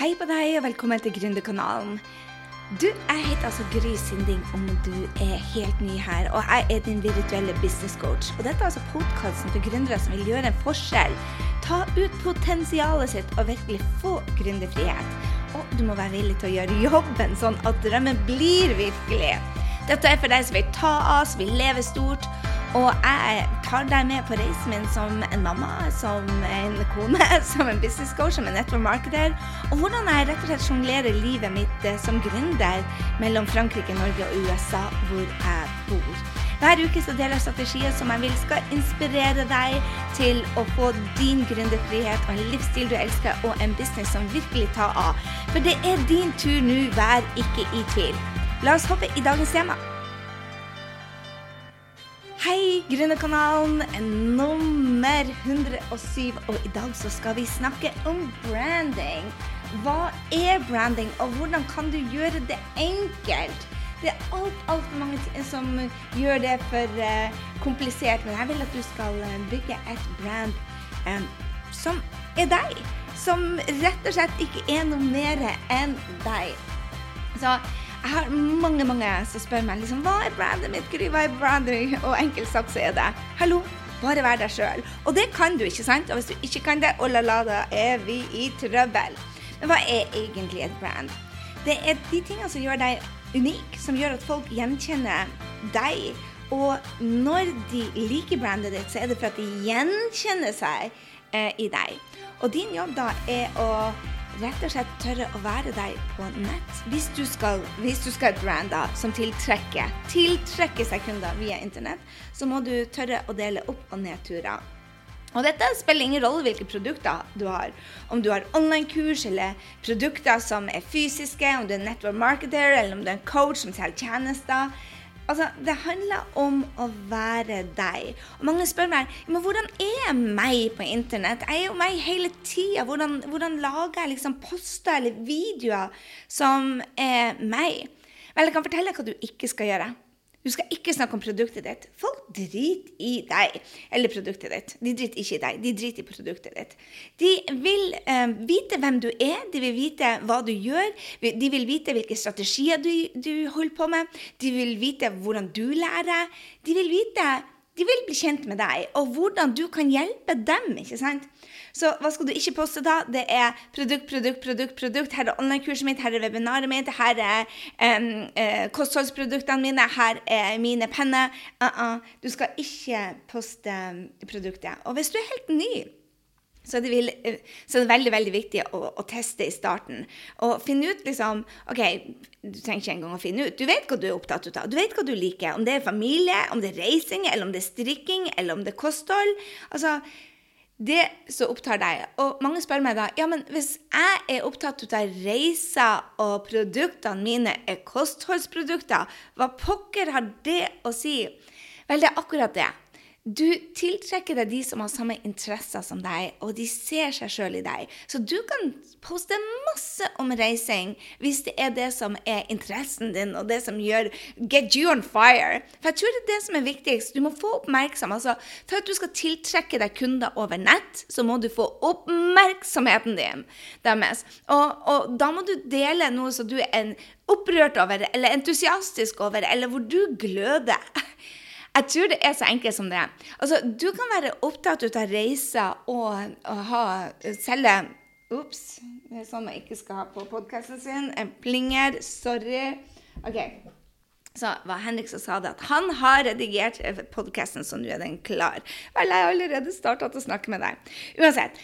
Hei på deg, og velkommen til Gründerkanalen. Du, jeg heter altså Gry Sinding om du er helt ny her, og jeg er din virtuelle business coach. Og dette er altså podkasten for gründere som vil gjøre en forskjell. Ta ut potensialet sitt og virkelig få gründerfrihet. Og du må være villig til å gjøre jobben sånn at drømmen blir virkelig. Dette er for deg som vil ta av, som vil leve stort og jeg tar deg med på reisen min som en mamma, som en kone, som en business coach, som en network marketer. Og hvordan jeg rett og slett sjonglerer livet mitt eh, som gründer mellom Frankrike, Norge og USA, hvor jeg bor. Hver uke så deler jeg strategier som jeg vil skal inspirere deg til å få din gründerfrihet og en livsstil du elsker, og en business som virkelig tar av. For det er din tur nå, vær ikke i tvil. La oss hoppe i dagens tema. Hei, Gründerkanalen nummer 107. Og i dag så skal vi snakke om branding. Hva er branding, og hvordan kan du gjøre det enkelt? Det er alt, alt mange som gjør det for uh, komplisert, men jeg vil at du skal eh, bygge et brand um, som er deg. Som rett og slett ikke er noe mer enn deg. Så jeg har mange mange som spør meg liksom, hva er brandet mitt. Gry, hva er brandet? Og enkelt sagt så er det hallo, bare vær deg sjøl. Og det kan du, ikke sant? Og hvis du ikke kan det, oh la la, da er vi i trøbbel. Men hva er egentlig et brand? Det er de tingene som gjør deg unik, som gjør at folk gjenkjenner deg. Og når de liker brandet ditt, så er det for at de gjenkjenner seg eh, i deg. Og din jobb da er å rett og slett tørre å være deg på nett. Hvis du skal, hvis du skal brande som tiltrekker, tiltrekker seg kunder via internett, så må du tørre å dele opp- og nedturer. Og dette spiller ingen rolle hvilke produkter du har. Om du har online-kurs eller produkter som er fysiske, om du er network marketer eller om du er en coach som selger tjenester. Altså, Det handler om å være deg. Og Mange spør meg men hvordan er meg på internett. Jeg er jo meg hele tida. Hvordan, hvordan, lager jeg liksom poster eller videoer som er meg? Vel, jeg kan fortelle hva du ikke skal gjøre. Du skal ikke snakke om produktet ditt. Folk driter i deg. Eller produktet ditt. De driter ikke i deg, de driter i produktet ditt. De vil eh, vite hvem du er, de vil vite hva du gjør, de vil vite hvilke strategier du, du holder på med, de vil vite hvordan du lærer. De vil vite de vil bli kjent med deg, og hvordan du kan hjelpe dem. ikke sant? Så hva skal du ikke poste da? Det er produkt, produkt, produkt, produkt. Her er online-kurset mitt, her er webinaret mitt, her er um, uh, kostholdsproduktene mine, her er mine penner. Uh -uh. Du skal ikke poste produktet. Og hvis du er helt ny så det, vil, så er veldig veldig viktig å, å, teste i starten. Og finne ut liksom OK, du trenger ikke engang å finne ut. Du vet hva du er opptatt av. Du vet hva du liker. Om det er familie, om det er reising, eller om det er strikking, eller om det er kosthold. Altså, det som opptar deg. Og mange spør meg da ja, men hvis jeg er opptatt av reiser, og produktene mine er kostholdsprodukter, hva pokker har det å si? Vel, det er akkurat det. Du tiltrekker deg de som har samme interesser som deg, og de ser seg sjøl i deg. Så du kan poste masse om reising hvis det er det som er interessen din, og det som gjør get you on fire. For jeg tror det er det som er viktigst. Du må få oppmerksomhet. Altså, for at du skal tiltrekke deg kunder over nett, så må du få oppmerksomheten din deres. Og, og da må du dele noe som du er opprørt over, eller entusiastisk over, eller hvor du gløder. Jeg tror det er så enkelt som det. Altså, du kan være opptatt av reiser og, og ha, selge Ops, det er sånn man ikke skal ha på podkasten sin. En plinger. Sorry. OK. Så var Henrik som sa det, at han har redigert podkasten, så nå er den klar. Vel, jeg har allerede starta å snakke med deg. Uansett,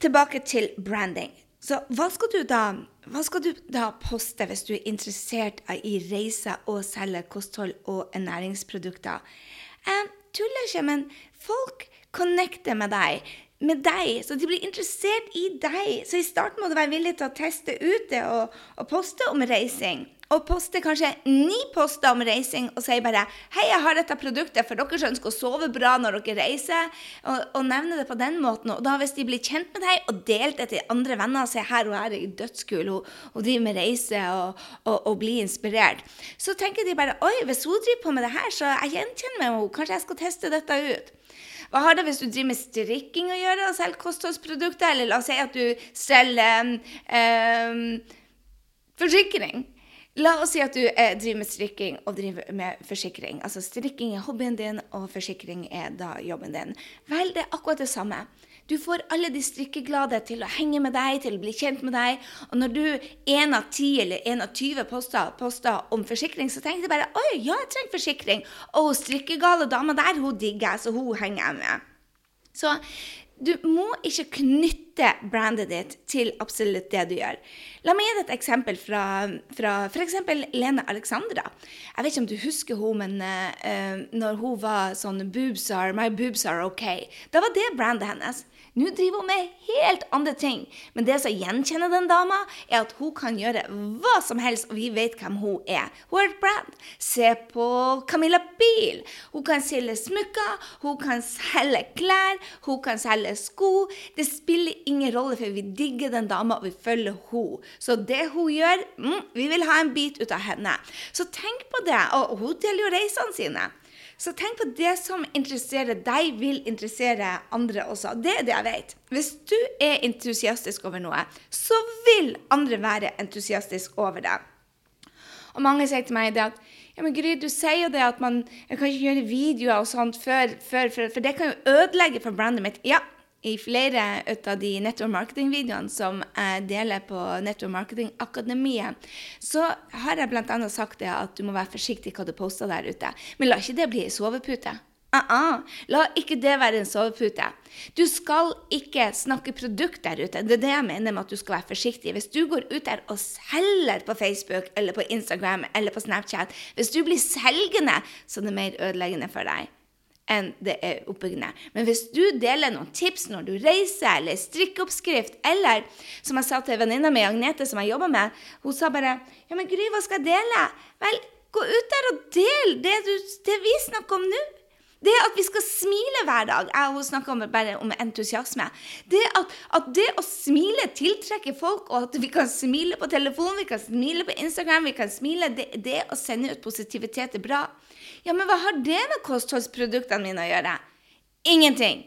tilbake til branding. Så hva skal du da, hva skal du da poste hvis du er interessert i reiser og selge kosthold og ernæringsprodukter? Jeg tuller ikke, men folk connecter med deg med deg, så de blir interessert i deg. Så i starten må du være villig til å teste ut det og, og poste om reising og poster kanskje ni poster om reising og sier bare 'Hei, jeg har dette produktet for dere som ønsker å sove bra når dere reiser', og, og nevner det på den måten. Og da hvis de blir kjent med deg og delt det til andre venner og sier 'Her her er dødskul, hun, hun driver med reise og, og, og blir inspirert', så tenker de bare 'Oi, hvis hun driver på med det her, så jeg gjenkjenner meg henne. Kanskje jeg skal teste dette ut'. Hva har det hvis du driver med strikking å gjøre og selger kostholdsprodukter? Eller la oss si at du selger um, forsikring. La oss si at du eh, driver med strikking og driver med forsikring. Altså strikking er hobbyen din, og forsikring er da jobben din. Vel, det er akkurat det samme. Du får alle de strikkeglade til å henge med deg, til å bli kjent med deg. Og når du én av ti eller én av tyve poster, poster, om forsikring, så tenker du bare Oi, ja, jeg trenger forsikring. Og strikkegale dama der, hun digger jeg, så hun henger jeg med. Så du må ikke knytte brandet ditt til absolutt det du gjør. La meg gi deg et eksempel fra, fra f.eks. Lene Alexandra. Jeg vet ikke om du husker henne, men uh, når hun var sånn boobs are, My boobs are ok. Da var det brandet hennes. Nå driver hun med helt andre ting. Men det som gjenkjenner den dama, er at hun kan gjøre hva som helst, og vi vet hvem hun er. Hun er et brand. Se på Camilla Biel. Hun kan selge smykker, hun kan selge klær, hun kan selge sko. Det spiller ingen rolle, for vi digger den dama, og vi følger hun. Så det hun gjør, mm, vi vil ha en bit ut av henne. Så tenk på det. Og hun deler jo reisene sine. Så tenk på det som interesserer deg, vil interessere andre også. Det er det jeg vet. Hvis du er entusiastisk over noe, så vil andre være entusiastisk over det. Og mange sier til meg det at ja, men Gry, du sier jo det at man kan ikke gjøre videoer og sånt før, før for, for det kan jo ødelegge for brandet mitt. Ja, i flere av de network marketing-videoene som jeg deler på Network Marketing Akademiet, så har jeg bl.a. sagt det at du må være forsiktig hva du poster der ute. Men la ikke det bli ei sovepute. Uh -uh. La ikke det være en sovepute. Du skal ikke snakke produkt der ute. Det er det jeg mener med at du skal være forsiktig. Hvis du går ut der og selger på Facebook eller på Instagram eller på Snapchat, hvis du blir selgende, så er det mer ødeleggende for deg enn det er oppbyggende. Men hvis du deler noen tips når du reiser, eller strikkeoppskrift, eller som jeg sa til venninna mi Agnete, som jeg jobber med, hun sa bare Ja, men Gry, hva skal jeg dele? Vel, gå ut der og del det, du, det vi snakker om nå. Det at vi skal smile hver dag. Jeg og hun snakker bare om entusiasme. Det at, at, det å smile tiltrekker folk, og at vi kan smile på telefonen, vi kan smile på Instagram, vi kan smile Det, det å sende ut positivitet er bra. Ja, men hva har det med kostholdsproduktene mine å gjøre? Ingenting.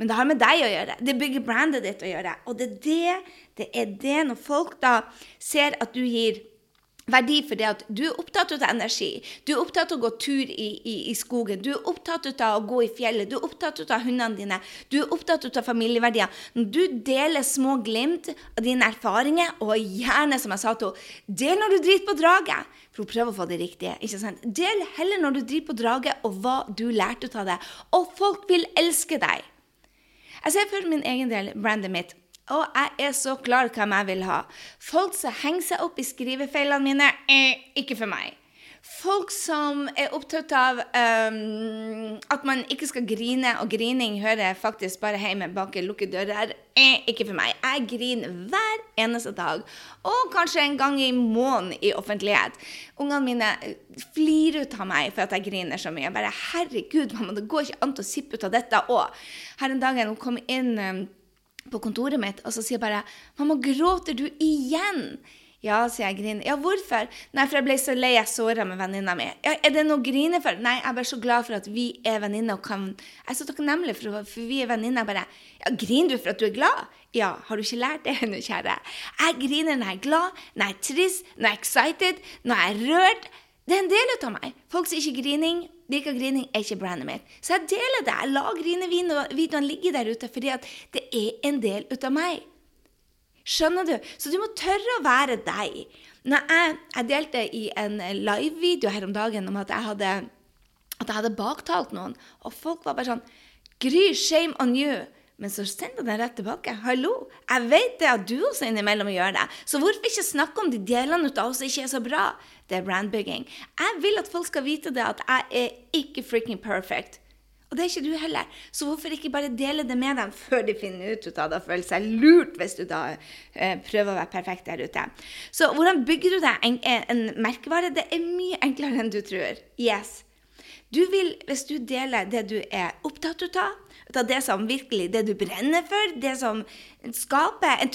Men det har med deg å gjøre. Det bygger brandet ditt å gjøre. Og det er det, det er det når folk da ser at du gir verdi for det at du er opptatt av energi. Du er opptatt av å gå tur i, i, i, skogen. Du er opptatt av å gå i fjellet. Du er opptatt av hundene dine. Du er opptatt av familieverdier. Når du deler små glimt av dine erfaringer, og gjerne, som jeg sa til henne, del når du driter på draget. For hun prøver å få det riktige. ikke sant? Del heller når du driter på draget, og hva du lærte av det. Og folk vil elske deg. Jeg ser for min egen del brandet mitt og jeg er så klar hvem jeg vil ha. Folk som henger seg opp i skrivefeilene mine, eh, ikke for meg. Folk som er opptatt av um, at man ikke skal grine, og grining hører jeg faktisk bare hjemme bak lukkede dører, er ikke for meg. Jeg griner hver eneste dag, og kanskje en gang i måneden i offentlighet. Ungene mine eh, flirer ut av meg for at jeg griner så mye. Jeg Bare 'Herregud, mamma, det går ikke an å sippe ut av dette òg'. Her en dag hun kom inn um, på kontoret mitt, og så sier jeg bare 'Mamma, gråter du igjen?' Ja, sier jeg griner. Ja, hvorfor? Nei, for jeg ble så lei jeg såra med venninna mi. Ja, er det noe å grine for? Nei, jeg er bare så glad for at vi er venninner og kan Jeg er så takknemlig for, for vi er venninner. Bare Ja, griner du for at du er glad? Ja, har du ikke lært det ennå, kjære? Jeg griner når jeg er glad, når jeg er trist, når jeg er excited, når jeg er rørt. Det er en del av meg. Folk sier ikke grining. liker grining er ikke brandet mitt. Så jeg deler det. Jeg lar grinevideoene ligge der ute fordi at det er en del av meg. Skjønner du? Så du må tørre å være deg. Når jeg, jeg delte i en live-video her om dagen om at jeg, hadde, at jeg hadde baktalt noen, og folk var bare sånn Gry, shame on you. Men så sendte den rett tilbake. Hallo, jeg vet det at du også innimellom gjør det. Så hvorfor ikke snakke om de delene av oss som ikke er så bra? Det er brandbygging. Jeg vil at folk skal vite det at jeg er ikke freaking perfect. Og det er ikke du heller. Så hvorfor ikke bare dele det med dem før de finner ut av det og føler seg lurt hvis du da eh, prøver å være perfekt der ute. Så hvordan bygger du deg en, en merkevare? Det er mye enklere enn du tror. Yes. Du vil, hvis du deler det du er opptatt av, av det som virkelig det du brenner for, det som skaper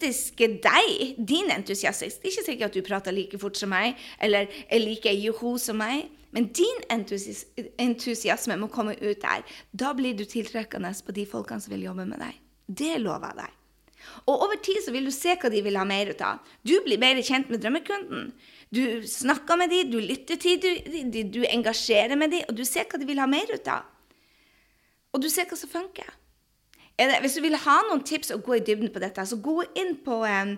entusiastiske deg, din entusiastisk ikke sikkert at du prater like fort som meg, eller er like joho som meg. Men din entusias entusiasme må komme ut der. Da blir du tiltrekkende på de folkene som vil jobbe med deg. Det lover jeg deg. Og over tid så vil du se hva de vil ha mer ut av. Du blir mer kjent med drømmekunden. Du snakker med dem, du lytter til dem, du, du engasjerer med dem, og du ser hva de vil ha mer ut av. Og du ser hva som funker det, hvis du vil ha noen tips og gå i dybden på dette, så gå inn på um,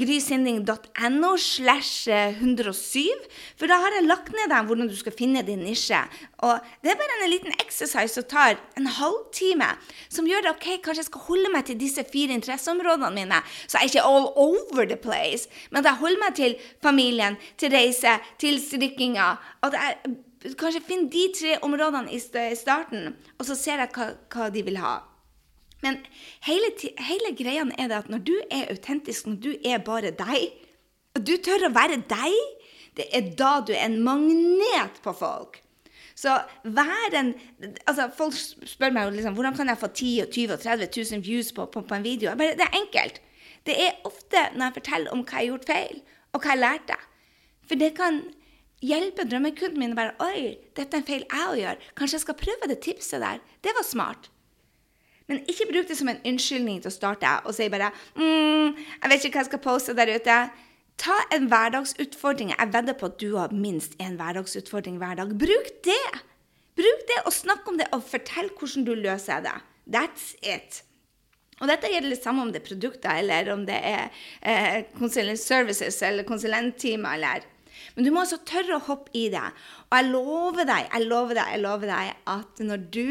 grysynding.no slash 107. For da har jeg lagt ned der hvordan du skal finne din nisje. Og det er bare en liten exercise som tar en halvtime, som gjør det OK, kanskje jeg skal holde meg til disse fire interesseområdene mine, så jeg er ikke all over the place, men at jeg holder meg til familien, til reise, til strikkinga. At jeg kanskje finn de tre områdene i starten, og så ser jeg hva, hva de vil ha. Men hele, hele greia er det at når du er autentisk, når du er bare deg, og du tør å være deg, det er da du er en magnet på folk. Så vær en altså Folk spør meg jo liksom, hvordan kan jeg få 10 og 20 og 30 000 views på, på, på en video. Bare, det er enkelt. Det er ofte når jeg forteller om hva jeg har gjort feil, og hva jeg lærte. For det kan hjelpe drømmekunden min å bare Oi, dette er en feil jeg gjør. Kanskje jeg skal prøve det tipset der. Det var smart. Men ikke bruk det som en unnskyldning til å starte og si bare mm, 'Jeg vet ikke hva jeg skal poste der ute.' Ta en hverdagsutfordring. Jeg vedder på at du har minst én hverdagsutfordring hver dag. Bruk det! Bruk det og snakk om det og fortell hvordan du løser det. That's it. Og dette gjelder det samme om det er produkter, eller om det er eh, services eller konsulenttimer. eller men du må altså tørre å hoppe i det. Og jeg lover deg, jeg lover deg, jeg lover deg at når du,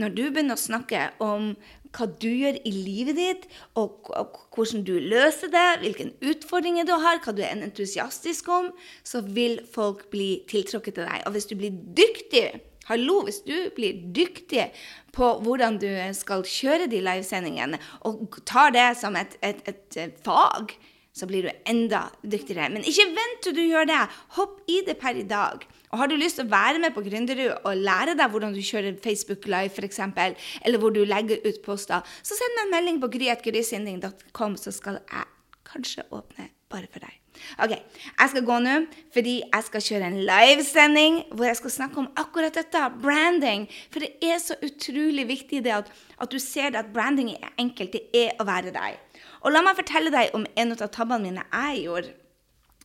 når du begynner å snakke om hva du gjør i livet ditt, og, og, hvordan du løser det, hvilke utfordringer du har, hva du er entusiastisk om, så vil folk bli tiltrukket til deg. Og hvis du blir dyktig Hallo, hvis du blir dyktig på hvordan du skal kjøre de livesendingene, og tar det som et, et, et fag, så blir du enda dyktigere. Men ikke vent til du gjør det. Hopp i det per i dag. Og Har du lyst til å være med på Gründerud og lære deg hvordan du kjører Facebook Live f.eks., eller hvor du legger ut poster, så send meg en melding på gryetgrysynding.com, så skal jeg kanskje åpne bare for deg. Ok, Jeg skal gå nå fordi jeg skal kjøre en livesending hvor jeg skal snakke om akkurat dette, branding. For det er så utrolig viktig det at, at du ser det at branding er enkelt. Det er å være deg. Og la meg fortelle deg om en av tabbene mine jeg gjorde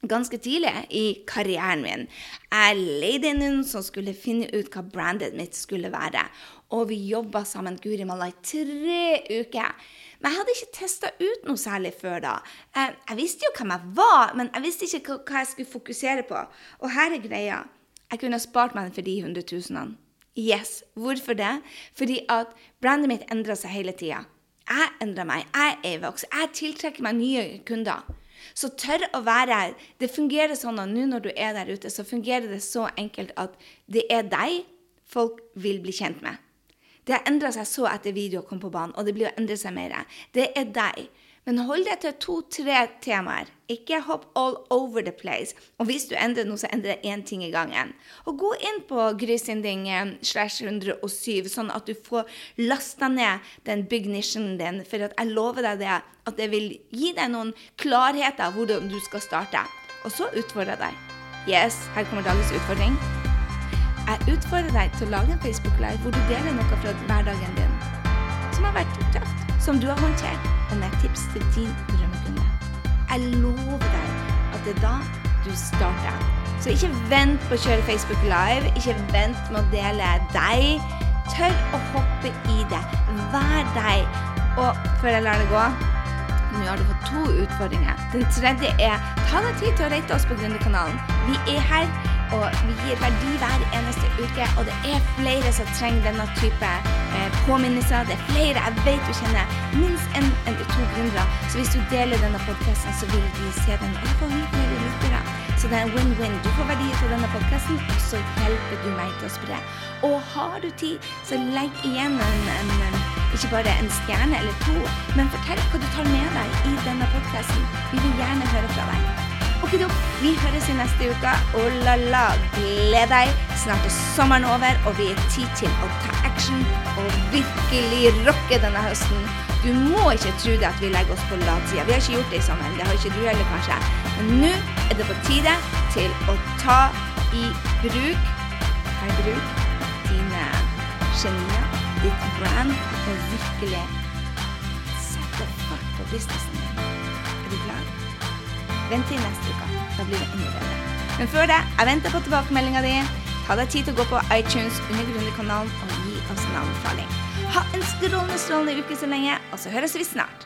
ganske tidlig i karrieren min. Jeg leide inn noen som skulle finne ut hva brandet mitt skulle være. Og vi jobba sammen Guri malla i tre uker. Men jeg hadde ikke testa ut noe særlig før da. Jeg visste jo hvem jeg var, men jeg visste ikke hva jeg skulle fokusere på. Og her er greia. Jeg kunne spart meg for de hundretusenene. Yes. Hvorfor det? Fordi at brandet mitt endra seg hele tida. Jeg endrer meg. Jeg er vokst. Jeg tiltrekker meg nye kunder. Så tør å være her. Det fungerer sånn at nå når du er der ute, så fungerer det så enkelt at det er deg folk vil bli kjent med. Det har endra seg så etter video kom på banen, og det blir å endre seg mer. Det er deg. Men hold deg til to-tre temaer. Ikke hopp all over the place. Og hvis du endrer noe, så endrer det én ting i gangen. Og gå inn på Grysynding slash 107, sånn at du får lasta ned den big nisjen din. For jeg lover deg det, at det vil gi deg noen klarheter hvordan du skal starte. Og så utfordrer jeg deg. Yes, her kommer dagens utfordring. Jeg utfordrer deg til å lage en Facebook Live hvor du deler noe fra hverdagen din som har vært tøft som du har håndtert, og med tips til din drømmekunde. Jeg lover deg at det er da du starter. Så ikke vent på å kjøre Facebook Live. Ikke vent med å dele deg. Tør å hoppe i det. Vær deg. Og før jeg lar det gå nå har du fått to utfordringer. Den tredje er ta deg tid til å rate oss på Gründerkanalen. Vi er her og vi gir verdi hver eneste uke, og det er flere som trenger denne type eh, påminnelser. Det er flere jeg vet du kjenner minst en eller to gründere. Så hvis du deler denne podkasten, så vil de se den og få flere lyttere. Så det er win-win. Du får verdi til denne podkasten, og så hjelper du meg til å spre. Og har du tid, så legg igjen en, en, en, ikke bare en stjerne eller to, men fortell hva du tar med deg i denne podkasten. Vi vil gjerne høre fra deg. Okidok, vi høres i neste uke. Oh la la, gled deg. Snart er sommeren over, og vi er tid til å ta action og virkelig rocke denne høsten. Du må ikke tro det at vi legger oss på latsida. Vi har ikke gjort det i sommer. Det har ikke du heller, kanskje. Men nå er det på tide til å ta i bruk ta i bruk dine genier, ditt brand, og virkelig sette fart på businessen din. Er du klar? Vent til neste uke. Da blir det enda bedre. Men før det, jeg venter på tilbakemeldinga di. Ta deg tid til å gå på iTunes under Gründerkanalen og gi oss en anbefaling. Ha en strålende, strålende uke så lenge, og så høres vi snart.